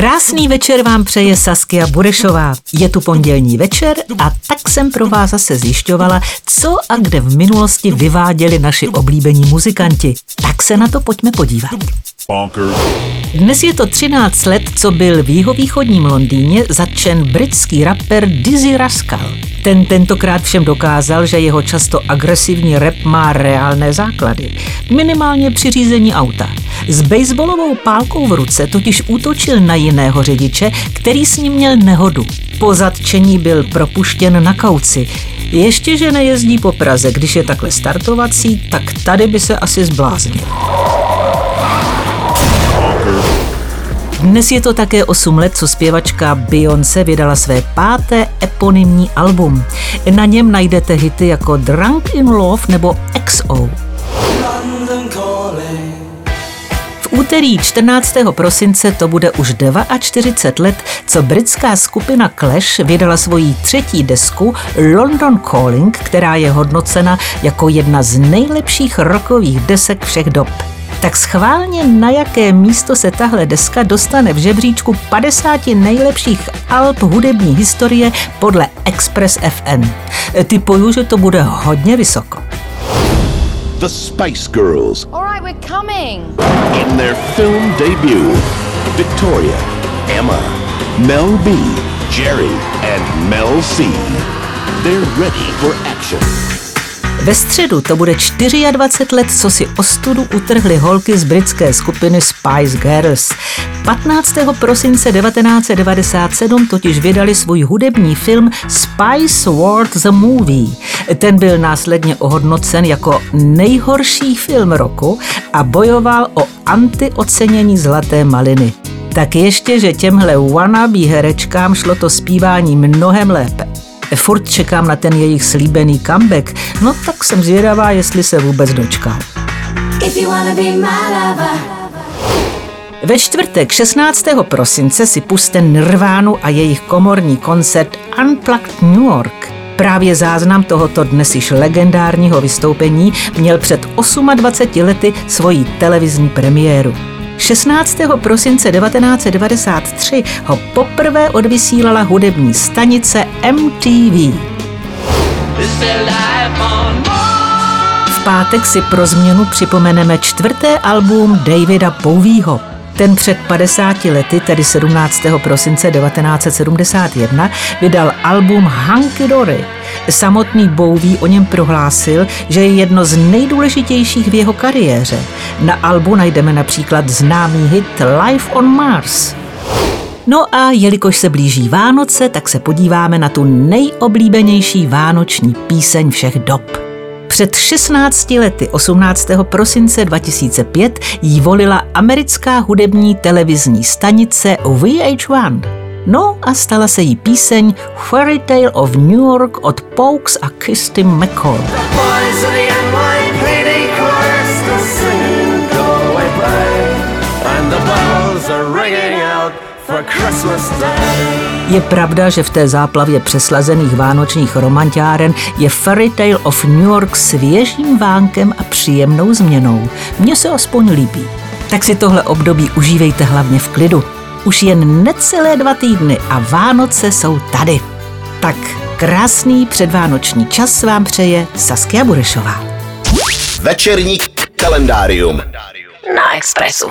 Krásný večer vám přeje Saskia Burešová. Je tu pondělní večer a tak jsem pro vás zase zjišťovala, co a kde v minulosti vyváděli naši oblíbení muzikanti. Tak se na to pojďme podívat. Dnes je to 13 let, co byl v jihovýchodním Londýně zatčen britský rapper Dizzy Rascal. Ten tentokrát všem dokázal, že jeho často agresivní rap má reálné základy. Minimálně při řízení auta. S baseballovou pálkou v ruce totiž útočil na jiného řidiče, který s ním měl nehodu. Po zatčení byl propuštěn na kauci. Ještě, že nejezdí po Praze, když je takhle startovací, tak tady by se asi zbláznil. Dnes je to také 8 let, co zpěvačka Beyoncé vydala své páté eponymní album. Na něm najdete hity jako Drunk in Love nebo XO. V úterý 14. prosince to bude už 42 let, co britská skupina Clash vydala svoji třetí desku London Calling, která je hodnocena jako jedna z nejlepších rokových desek všech dob tak schválně na jaké místo se tahle deska dostane v žebříčku 50 nejlepších alb hudební historie podle Express FM. Typuju, že to bude hodně vysoko. The Spice Girls. All right, we're coming. In their film debut, Victoria, Emma, Mel B, Jerry, and Mel C. They're ready for action. Ve středu to bude 24 let, co si ostudu utrhly holky z britské skupiny Spice Girls. 15. prosince 1997 totiž vydali svůj hudební film Spice World the Movie. Ten byl následně ohodnocen jako nejhorší film roku a bojoval o antiocenění Zlaté maliny. Tak ještě, že těmhle wannabe herečkám šlo to zpívání mnohem lépe. Furt čekám na ten jejich slíbený comeback, no tak jsem zvědavá, jestli se vůbec dočká. Ve čtvrtek 16. prosince si puste Nirvánu a jejich komorní koncert Unplugged New York. Právě záznam tohoto dnes již legendárního vystoupení měl před 28 lety svoji televizní premiéru. 16. prosince 1993 ho poprvé odvysílala hudební stanice MTV. V pátek si pro změnu připomeneme čtvrté album Davida Bowieho. Ten před 50 lety, tedy 17. prosince 1971, vydal album Hunky Dory. Samotný Bowie o něm prohlásil, že je jedno z nejdůležitějších v jeho kariéře. Na albu najdeme například známý hit Life on Mars. No a jelikož se blíží Vánoce, tak se podíváme na tu nejoblíbenější vánoční píseň všech dob. Před 16 lety, 18. prosince 2005, jí volila americká hudební televizní stanice VH1. No a stala se jí píseň Fairy Tale of New York od Pokes a Kirsty McCall. Je pravda, že v té záplavě přeslazených vánočních romantiáren je Fairy Tale of New York svěžím vánkem a příjemnou změnou. Mně se aspoň líbí. Tak si tohle období užívejte hlavně v klidu. Už jen necelé dva týdny a Vánoce jsou tady. Tak krásný předvánoční čas vám přeje Saskia Burešová. Večerní kalendárium Na Expressu.